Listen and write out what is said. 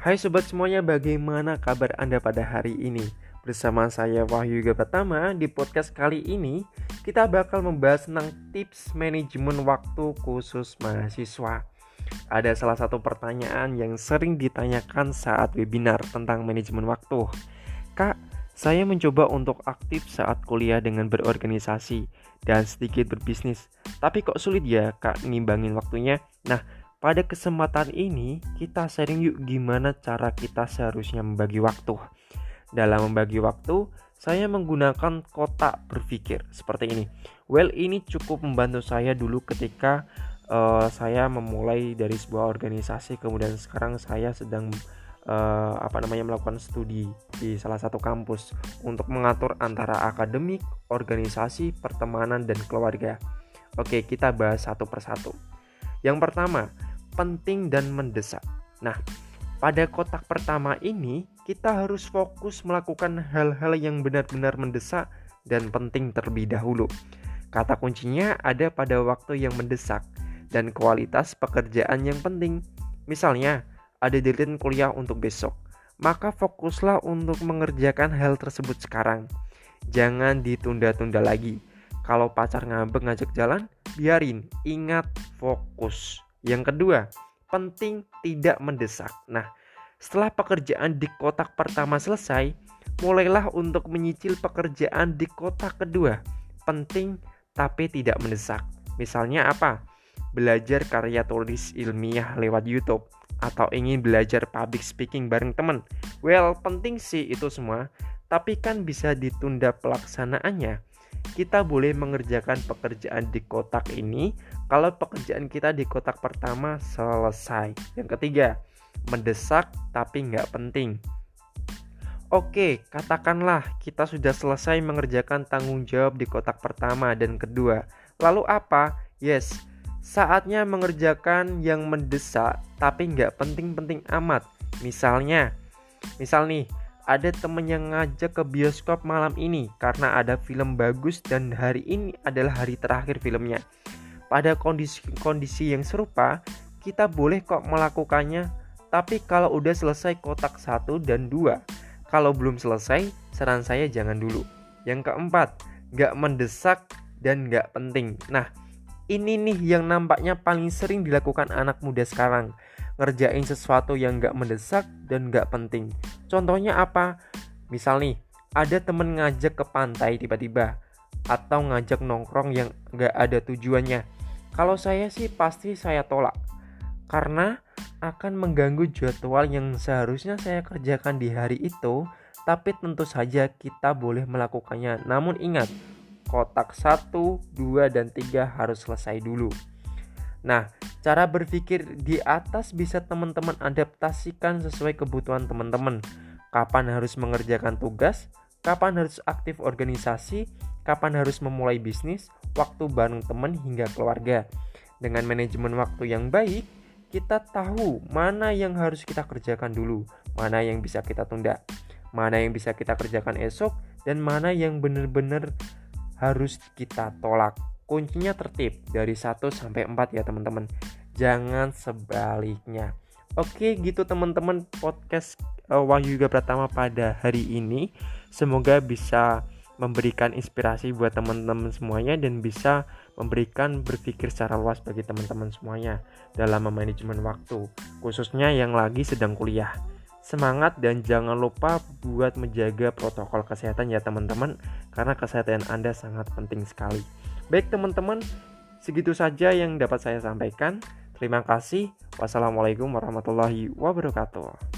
Hai sobat semuanya, bagaimana kabar Anda pada hari ini? Bersama saya Wahyu Yoga Pertama, di podcast kali ini kita bakal membahas tentang tips manajemen waktu khusus mahasiswa. Ada salah satu pertanyaan yang sering ditanyakan saat webinar tentang manajemen waktu. Kak, saya mencoba untuk aktif saat kuliah dengan berorganisasi dan sedikit berbisnis. Tapi kok sulit ya kak ngimbangin waktunya? Nah, pada kesempatan ini, kita sharing yuk gimana cara kita seharusnya membagi waktu. Dalam membagi waktu, saya menggunakan kotak berpikir seperti ini. Well, ini cukup membantu saya dulu ketika uh, saya memulai dari sebuah organisasi, kemudian sekarang saya sedang uh, apa namanya melakukan studi di salah satu kampus untuk mengatur antara akademik, organisasi, pertemanan, dan keluarga. Oke, kita bahas satu persatu. Yang pertama, penting dan mendesak. Nah, pada kotak pertama ini kita harus fokus melakukan hal-hal yang benar-benar mendesak dan penting terlebih dahulu. Kata kuncinya ada pada waktu yang mendesak dan kualitas pekerjaan yang penting. Misalnya, ada deadline kuliah untuk besok, maka fokuslah untuk mengerjakan hal tersebut sekarang. Jangan ditunda-tunda lagi. Kalau pacar ngambek ngajak jalan, biarin. Ingat fokus. Yang kedua, penting tidak mendesak. Nah, setelah pekerjaan di kotak pertama selesai, mulailah untuk menyicil pekerjaan di kotak kedua. Penting tapi tidak mendesak. Misalnya apa? Belajar karya tulis ilmiah lewat YouTube atau ingin belajar public speaking bareng teman. Well, penting sih itu semua, tapi kan bisa ditunda pelaksanaannya kita boleh mengerjakan pekerjaan di kotak ini kalau pekerjaan kita di kotak pertama selesai. Yang ketiga, mendesak tapi nggak penting. Oke, katakanlah kita sudah selesai mengerjakan tanggung jawab di kotak pertama dan kedua. Lalu apa? Yes, saatnya mengerjakan yang mendesak tapi nggak penting-penting amat. Misalnya, misal nih, ada temen yang ngajak ke bioskop malam ini karena ada film bagus dan hari ini adalah hari terakhir filmnya. Pada kondisi-kondisi yang serupa, kita boleh kok melakukannya, tapi kalau udah selesai kotak satu dan dua. Kalau belum selesai, saran saya jangan dulu. Yang keempat, gak mendesak dan gak penting. Nah, ini nih yang nampaknya paling sering dilakukan anak muda sekarang ngerjain sesuatu yang gak mendesak dan gak penting. Contohnya apa? Misal nih, ada temen ngajak ke pantai tiba-tiba atau ngajak nongkrong yang gak ada tujuannya. Kalau saya sih pasti saya tolak karena akan mengganggu jadwal yang seharusnya saya kerjakan di hari itu, tapi tentu saja kita boleh melakukannya. Namun ingat, kotak 1, 2, dan 3 harus selesai dulu. Nah, cara berpikir di atas bisa teman-teman adaptasikan sesuai kebutuhan teman-teman. Kapan harus mengerjakan tugas, kapan harus aktif organisasi, kapan harus memulai bisnis, waktu bareng teman hingga keluarga. Dengan manajemen waktu yang baik, kita tahu mana yang harus kita kerjakan dulu, mana yang bisa kita tunda, mana yang bisa kita kerjakan esok, dan mana yang benar-benar harus kita tolak kuncinya tertib dari 1 sampai 4 ya teman-teman. Jangan sebaliknya. Oke, gitu teman-teman podcast uh, Wahyu juga Pratama pada hari ini. Semoga bisa memberikan inspirasi buat teman-teman semuanya dan bisa memberikan berpikir secara luas bagi teman-teman semuanya dalam memanajemen waktu, khususnya yang lagi sedang kuliah. Semangat dan jangan lupa buat menjaga protokol kesehatan ya teman-teman karena kesehatan Anda sangat penting sekali. Baik teman-teman, segitu saja yang dapat saya sampaikan. Terima kasih. Wassalamualaikum warahmatullahi wabarakatuh.